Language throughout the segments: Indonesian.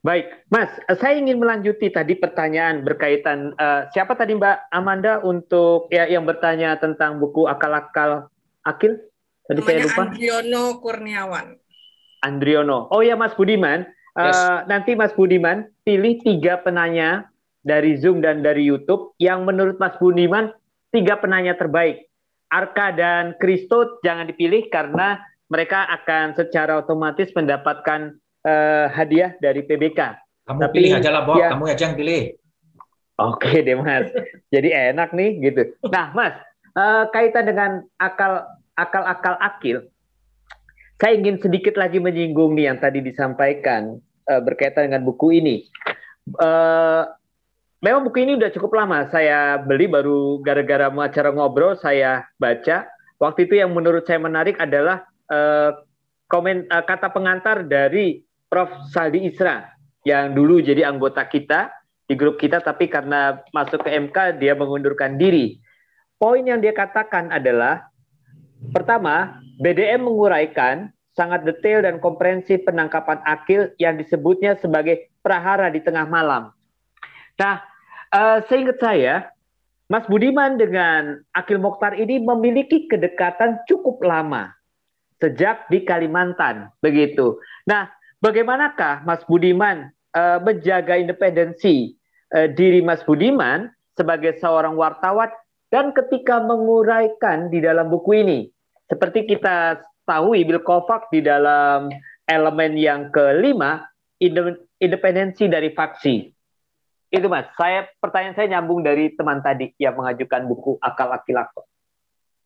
Baik, Mas, saya ingin melanjuti tadi pertanyaan berkaitan uh, siapa tadi Mbak Amanda untuk ya yang bertanya tentang buku akal-akal akil? Tadi Namanya saya lupa. Andriono Kurniawan. Andriono. Oh ya Mas Budiman, yes. uh, nanti Mas Budiman pilih tiga penanya dari Zoom dan dari YouTube yang menurut Mas Budiman tiga penanya terbaik. Arka dan Kristo jangan dipilih karena mereka akan secara otomatis mendapatkan uh, hadiah dari PBK. Kamu Tapi, pilih aja lah, Bob. Ya, kamu aja yang pilih. Oke deh, Mas. Jadi enak nih, gitu. Nah, Mas, uh, kaitan dengan akal akal-akal akil, saya ingin sedikit lagi menyinggung nih yang tadi disampaikan uh, berkaitan dengan buku ini. Uh, memang buku ini udah cukup lama. Saya beli baru gara-gara mau acara ngobrol, saya baca. Waktu itu yang menurut saya menarik adalah uh, komen uh, kata pengantar dari Prof Saldi Isra yang dulu jadi anggota kita di grup kita tapi karena masuk ke MK dia mengundurkan diri. Poin yang dia katakan adalah pertama, BDM menguraikan sangat detail dan komprehensif penangkapan akil yang disebutnya sebagai prahara di tengah malam. Nah, uh, seingat saya, Mas Budiman dengan Akil Mokhtar ini memiliki kedekatan cukup lama sejak di Kalimantan begitu. Nah, bagaimanakah Mas Budiman uh, menjaga independensi uh, diri Mas Budiman sebagai seorang wartawan dan ketika menguraikan di dalam buku ini seperti kita tahu Bill Kovac di dalam elemen yang kelima independensi dari faksi. Itu Mas, saya pertanyaan saya nyambung dari teman tadi yang mengajukan buku Akal Akil Akil.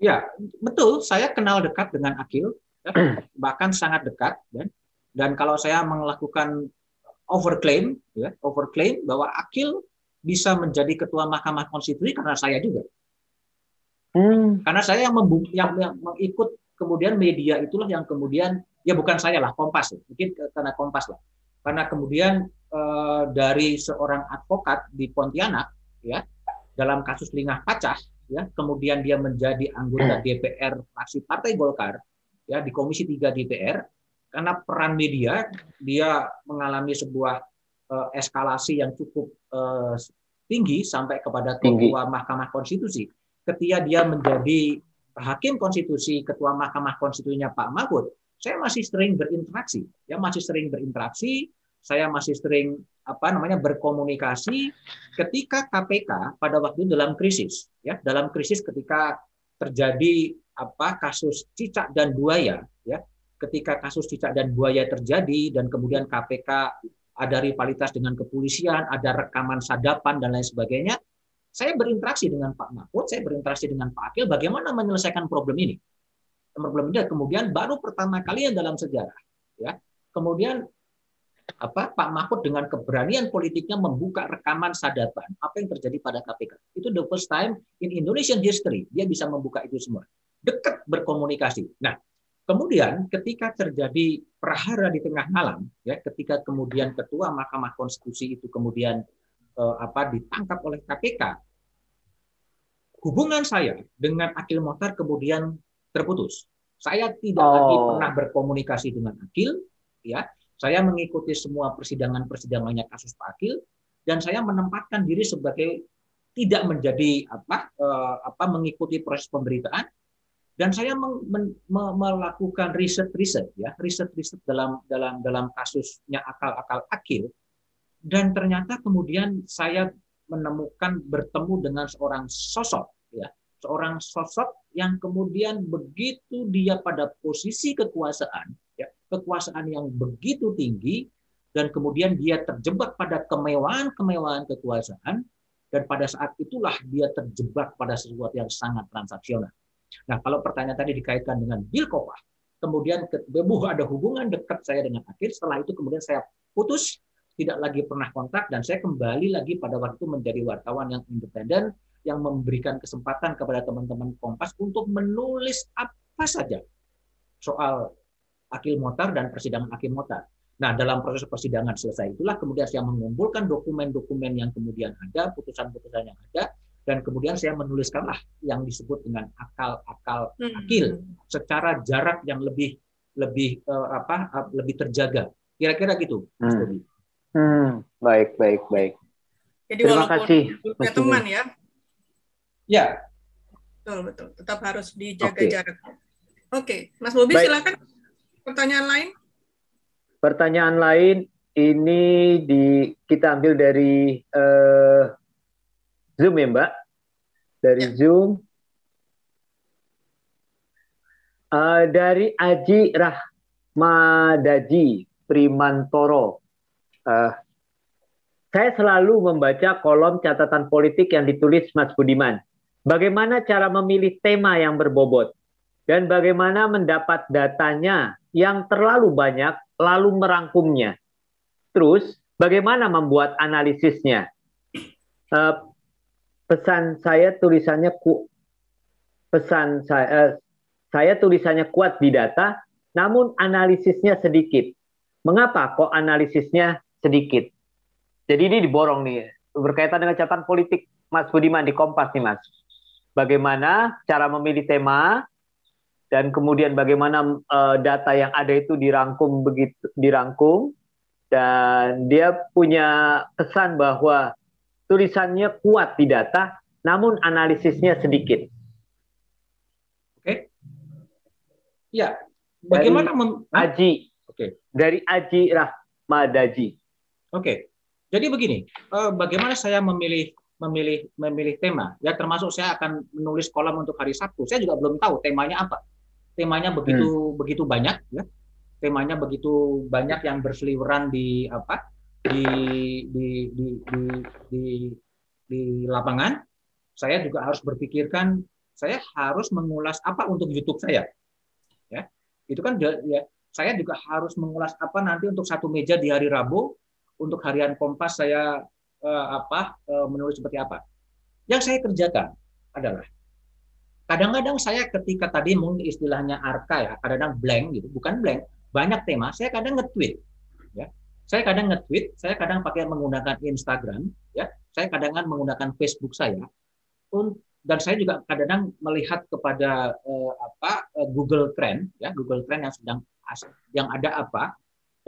Ya, betul. Saya kenal dekat dengan Akil ya, bahkan sangat dekat dan dan kalau saya melakukan overclaim ya overclaim bahwa Akil bisa menjadi ketua Mahkamah Konstitusi karena saya juga hmm. karena saya yang, yang, yang mengikut kemudian media itulah yang kemudian ya bukan saya lah Kompas ya. mungkin karena Kompas lah karena kemudian eh, dari seorang advokat di Pontianak ya dalam kasus Lingah Pacah ya kemudian dia menjadi anggota DPR fraksi Partai Golkar ya di Komisi 3 DPR karena peran media dia mengalami sebuah uh, eskalasi yang cukup uh, tinggi sampai kepada ketua Mahkamah Konstitusi. Ketika dia menjadi hakim konstitusi, ketua Mahkamah Konstitusinya Pak Mahfud, saya masih sering berinteraksi, ya masih sering berinteraksi, saya masih sering apa namanya berkomunikasi ketika KPK pada waktu dalam krisis, ya dalam krisis ketika terjadi apa kasus cicak dan buaya ya ketika kasus cicak dan buaya terjadi dan kemudian KPK ada rivalitas dengan kepolisian ada rekaman sadapan dan lain sebagainya saya berinteraksi dengan Pak Mahfud saya berinteraksi dengan Pak Akil bagaimana menyelesaikan problem ini. Problem ini kemudian baru pertama kali yang dalam sejarah ya. Kemudian apa Pak Mahfud dengan keberanian politiknya membuka rekaman sadapan apa yang terjadi pada KPK itu the first time in Indonesian history dia bisa membuka itu semua. Dekat berkomunikasi. Nah, kemudian ketika terjadi prahara di tengah malam, ya, ketika kemudian ketua Mahkamah Konstitusi itu kemudian eh, apa ditangkap oleh KPK, hubungan saya dengan Akil Motar kemudian terputus. Saya tidak oh. lagi pernah berkomunikasi dengan Akil, ya. Saya mengikuti semua persidangan-persidangannya kasus Pak Akil dan saya menempatkan diri sebagai tidak menjadi apa eh, apa mengikuti proses pemberitaan dan saya meng, men, me, melakukan riset-riset ya riset-riset dalam dalam dalam kasusnya akal-akal akil. Dan ternyata kemudian saya menemukan bertemu dengan seorang sosok ya seorang sosok yang kemudian begitu dia pada posisi kekuasaan ya kekuasaan yang begitu tinggi dan kemudian dia terjebak pada kemewahan-kemewahan kekuasaan dan pada saat itulah dia terjebak pada sesuatu yang sangat transaksional Nah, kalau pertanyaan tadi dikaitkan dengan Bill Kovac, kemudian bebuh ada hubungan dekat saya dengan Akhir, setelah itu kemudian saya putus, tidak lagi pernah kontak, dan saya kembali lagi pada waktu menjadi wartawan yang independen, yang memberikan kesempatan kepada teman-teman Kompas untuk menulis apa saja soal Akil Motar dan persidangan Akil Motar. Nah, dalam proses persidangan selesai itulah kemudian saya mengumpulkan dokumen-dokumen yang kemudian ada, putusan-putusan yang ada, dan kemudian saya menuliskanlah yang disebut dengan akal-akal hmm. akil secara jarak yang lebih lebih uh, apa uh, lebih terjaga kira-kira gitu Mas hmm. Hmm, baik, baik, baik. Jadi Terima kasih, teman ya. Ya. Betul, betul. Tetap harus dijaga okay. jarak. Oke, okay. Mas Bobi silakan. Pertanyaan lain? Pertanyaan lain ini di kita ambil dari uh, Zoom ya, Mbak. Dari ya. Zoom. Uh, dari Aji Rahmadaji Primantoro. Uh, saya selalu membaca kolom catatan politik yang ditulis Mas Budiman. Bagaimana cara memilih tema yang berbobot dan bagaimana mendapat datanya yang terlalu banyak lalu merangkumnya. Terus bagaimana membuat analisisnya? Uh, pesan saya tulisannya ku, pesan saya uh, saya tulisannya kuat di data, namun analisisnya sedikit. Mengapa kok analisisnya sedikit? Jadi ini diborong nih berkaitan dengan catatan politik Mas Budiman di Kompas nih Mas. Bagaimana cara memilih tema dan kemudian bagaimana uh, data yang ada itu dirangkum begitu dirangkum dan dia punya kesan bahwa tulisannya kuat di data namun analisisnya sedikit. Oke. Ya, bagaimana dari Aji? Oke. Dari Aji Rahmadaji. Oke. Jadi begini, eh, bagaimana saya memilih memilih memilih tema? Ya termasuk saya akan menulis kolom untuk hari Sabtu. Saya juga belum tahu temanya apa. Temanya begitu hmm. begitu banyak, ya. Temanya begitu banyak yang berseliweran di apa? Di di di di di, di lapangan. Saya juga harus berpikirkan saya harus mengulas apa untuk YouTube saya. Ya. Itu kan ya saya juga harus mengulas apa nanti untuk satu meja di hari Rabu untuk harian Kompas saya uh, apa uh, menulis seperti apa. Yang saya kerjakan adalah kadang-kadang saya ketika tadi mungkin istilahnya arka ya, kadang-kadang blank gitu, bukan blank, banyak tema, saya kadang nge-tweet ya. Saya kadang nge-tweet, saya kadang pakai menggunakan Instagram ya, saya kadang-kadang menggunakan Facebook saya dan saya juga kadang-kadang melihat kepada uh, apa uh, Google Trend ya, Google Trend yang sedang yang ada apa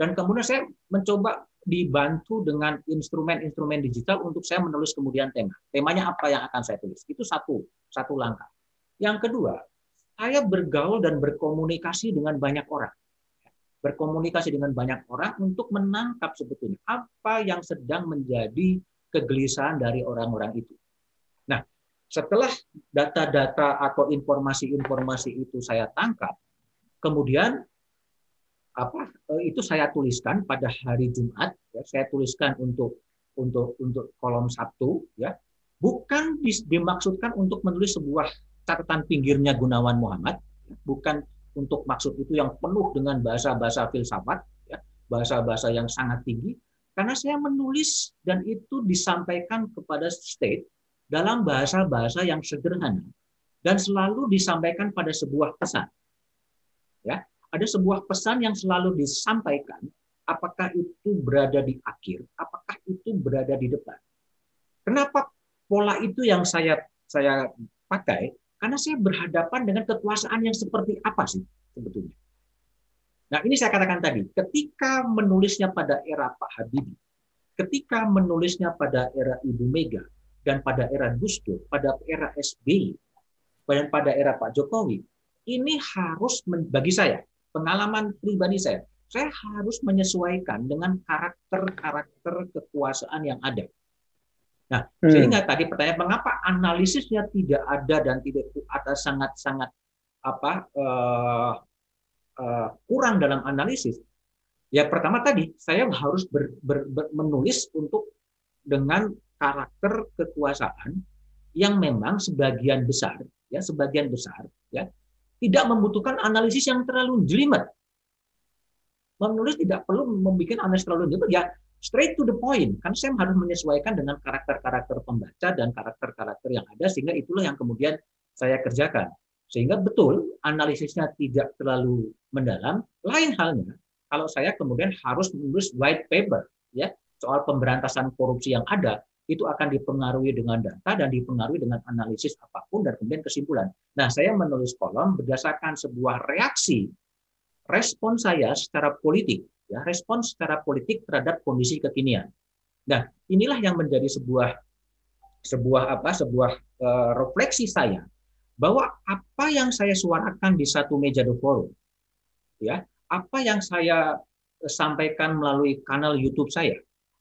dan kemudian saya mencoba dibantu dengan instrumen-instrumen digital untuk saya menulis kemudian tema. Temanya apa yang akan saya tulis? Itu satu, satu langkah. Yang kedua, saya bergaul dan berkomunikasi dengan banyak orang. Berkomunikasi dengan banyak orang untuk menangkap sebetulnya apa yang sedang menjadi kegelisahan dari orang-orang itu. Nah, setelah data-data atau informasi-informasi itu saya tangkap, kemudian apa eh, itu saya tuliskan pada hari Jumat ya, saya tuliskan untuk untuk untuk kolom Sabtu ya bukan dimaksudkan untuk menulis sebuah catatan pinggirnya Gunawan Muhammad ya, bukan untuk maksud itu yang penuh dengan bahasa-bahasa filsafat ya bahasa-bahasa yang sangat tinggi karena saya menulis dan itu disampaikan kepada state dalam bahasa-bahasa yang sederhana dan selalu disampaikan pada sebuah pesan ya ada sebuah pesan yang selalu disampaikan, apakah itu berada di akhir, apakah itu berada di depan. Kenapa pola itu yang saya saya pakai? Karena saya berhadapan dengan kekuasaan yang seperti apa sih sebetulnya. Nah, ini saya katakan tadi, ketika menulisnya pada era Pak Habibie, ketika menulisnya pada era Ibu Mega, dan pada era Gus Dur, pada era SBY, dan pada era Pak Jokowi, ini harus bagi saya pengalaman pribadi saya, saya harus menyesuaikan dengan karakter-karakter kekuasaan yang ada. Nah, hmm. sehingga tadi pertanyaan mengapa analisisnya tidak ada dan tidak ada sangat-sangat apa uh, uh, kurang dalam analisis. Ya pertama tadi saya harus ber, ber, ber, menulis untuk dengan karakter kekuasaan yang memang sebagian besar ya sebagian besar ya tidak membutuhkan analisis yang terlalu jelimet. Menulis tidak perlu membuat analisis terlalu jelimet, ya straight to the point. Kan saya harus menyesuaikan dengan karakter-karakter pembaca dan karakter-karakter yang ada, sehingga itulah yang kemudian saya kerjakan. Sehingga betul analisisnya tidak terlalu mendalam. Lain halnya, kalau saya kemudian harus menulis white paper ya soal pemberantasan korupsi yang ada, itu akan dipengaruhi dengan data dan dipengaruhi dengan analisis apa pun dan kemudian kesimpulan. Nah, saya menulis kolom berdasarkan sebuah reaksi respon saya secara politik ya respon secara politik terhadap kondisi kekinian. Nah, inilah yang menjadi sebuah sebuah apa sebuah uh, refleksi saya bahwa apa yang saya suarakan di satu meja the forum ya apa yang saya sampaikan melalui kanal YouTube saya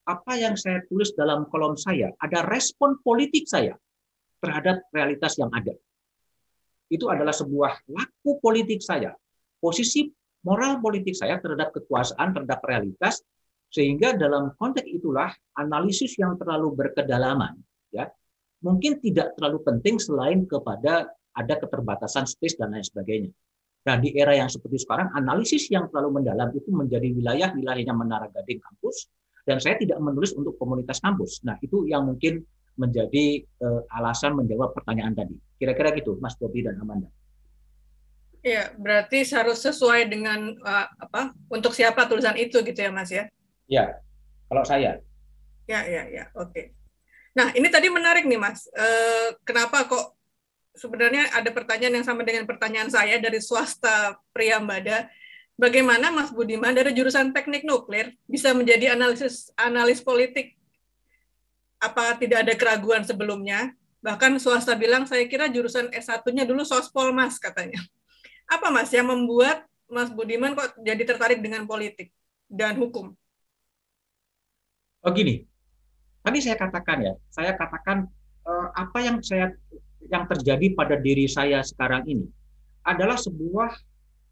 apa yang saya tulis dalam kolom saya ada respon politik saya terhadap realitas yang ada itu adalah sebuah laku politik saya posisi moral politik saya terhadap kekuasaan terhadap realitas sehingga dalam konteks itulah analisis yang terlalu berkedalaman ya mungkin tidak terlalu penting selain kepada ada keterbatasan space dan lain sebagainya. Nah, di era yang seperti sekarang, analisis yang terlalu mendalam itu menjadi wilayah-wilayahnya Menara Gading kampus, dan saya tidak menulis untuk komunitas kampus. Nah, itu yang mungkin menjadi uh, alasan menjawab pertanyaan tadi. Kira-kira gitu, Mas Bobi dan Amanda. Ya, berarti harus sesuai dengan uh, apa? Untuk siapa tulisan itu gitu ya, Mas ya? Ya, kalau saya. Ya, ya, ya. Oke. Nah, ini tadi menarik nih, Mas. Uh, kenapa kok sebenarnya ada pertanyaan yang sama dengan pertanyaan saya dari swasta Priyambada. Bagaimana Mas Budiman dari jurusan teknik nuklir bisa menjadi analisis analis politik? Apa tidak ada keraguan sebelumnya? Bahkan swasta bilang saya kira jurusan S1-nya dulu sospol Mas katanya. Apa Mas yang membuat Mas Budiman kok jadi tertarik dengan politik dan hukum? Oh gini, Tadi saya katakan ya, saya katakan eh, apa yang saya yang terjadi pada diri saya sekarang ini adalah sebuah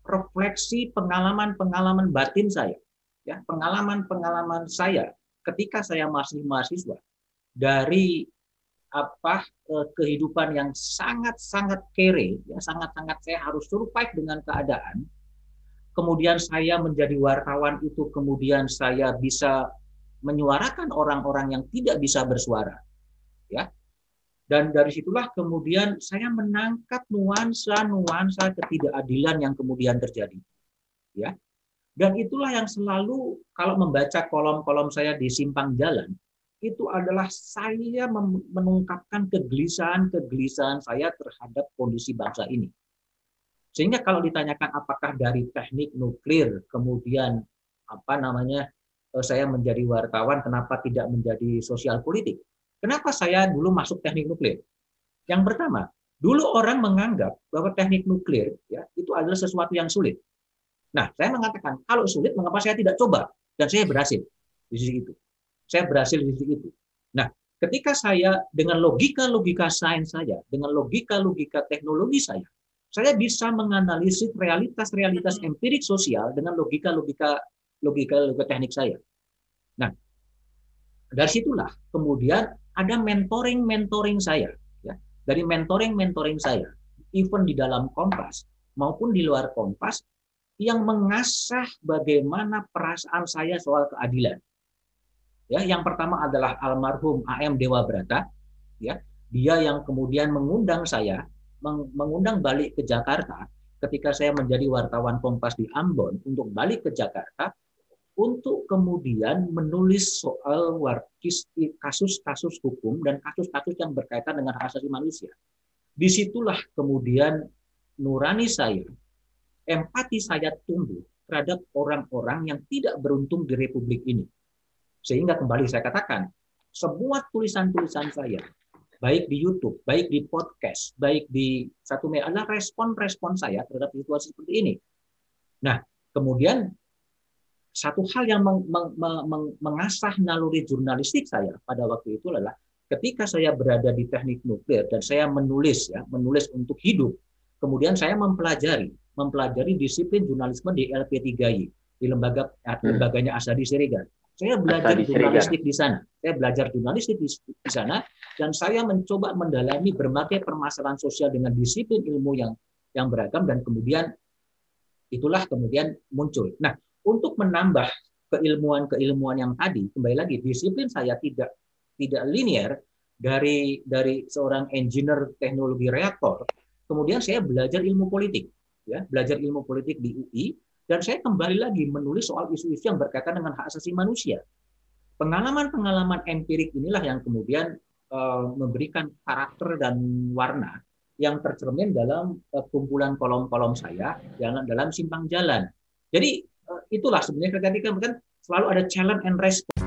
refleksi pengalaman-pengalaman batin saya, ya pengalaman-pengalaman saya ketika saya masih mahasiswa dari apa eh, kehidupan yang sangat-sangat kere, ya sangat-sangat saya harus survive dengan keadaan. Kemudian saya menjadi wartawan itu, kemudian saya bisa menyuarakan orang-orang yang tidak bisa bersuara. Ya. Dan dari situlah kemudian saya menangkap nuansa-nuansa ketidakadilan yang kemudian terjadi. Ya. Dan itulah yang selalu kalau membaca kolom-kolom saya di simpang jalan, itu adalah saya menungkapkan kegelisahan-kegelisahan saya terhadap kondisi bangsa ini. Sehingga kalau ditanyakan apakah dari teknik nuklir, kemudian apa namanya Eh, saya menjadi wartawan, kenapa tidak menjadi sosial politik? Kenapa saya dulu masuk teknik nuklir? Yang pertama, dulu orang menganggap bahwa teknik nuklir ya itu adalah sesuatu yang sulit. Nah, saya mengatakan kalau sulit, mengapa saya tidak coba? Dan saya berhasil di sisi itu. Saya berhasil di sisi itu. Nah, ketika saya dengan logika-logika sains saya, dengan logika-logika teknologi saya, saya bisa menganalisis realitas-realitas empirik sosial dengan logika-logika logika-logika teknik saya. Nah, dari situlah kemudian ada mentoring-mentoring saya. Ya. Dari mentoring-mentoring saya, even di dalam Kompas maupun di luar Kompas, yang mengasah bagaimana perasaan saya soal keadilan. Ya, yang pertama adalah almarhum AM Dewa Brata, ya, dia yang kemudian mengundang saya, mengundang balik ke Jakarta ketika saya menjadi wartawan Kompas di Ambon untuk balik ke Jakarta untuk kemudian menulis soal kasus-kasus hukum dan kasus-kasus yang berkaitan dengan hak asasi manusia. Di situlah kemudian nurani saya, empati saya tumbuh terhadap orang-orang yang tidak beruntung di Republik ini. Sehingga kembali saya katakan, semua tulisan-tulisan saya, baik di YouTube, baik di podcast, baik di satu media, adalah respon-respon saya terhadap situasi seperti ini. Nah, kemudian satu hal yang meng, meng, meng, mengasah naluri jurnalistik saya pada waktu itu adalah ketika saya berada di teknik nuklir dan saya menulis ya menulis untuk hidup kemudian saya mempelajari mempelajari disiplin jurnalisme di LP3I di lembaga hmm. lembaganya Asadi Siregar saya belajar jurnalistik di sana. Saya belajar jurnalistik di, di sana dan saya mencoba mendalami berbagai permasalahan sosial dengan disiplin ilmu yang yang beragam dan kemudian itulah kemudian muncul. Nah untuk menambah keilmuan-keilmuan yang tadi, kembali lagi disiplin saya tidak tidak linear dari dari seorang engineer teknologi reaktor, kemudian saya belajar ilmu politik, ya, belajar ilmu politik di UI dan saya kembali lagi menulis soal isu-isu yang berkaitan dengan hak asasi manusia. Pengalaman-pengalaman empirik inilah yang kemudian uh, memberikan karakter dan warna yang tercermin dalam uh, kumpulan kolom-kolom saya dalam dalam simpang jalan. Jadi itulah sebenarnya kan kan selalu ada challenge and response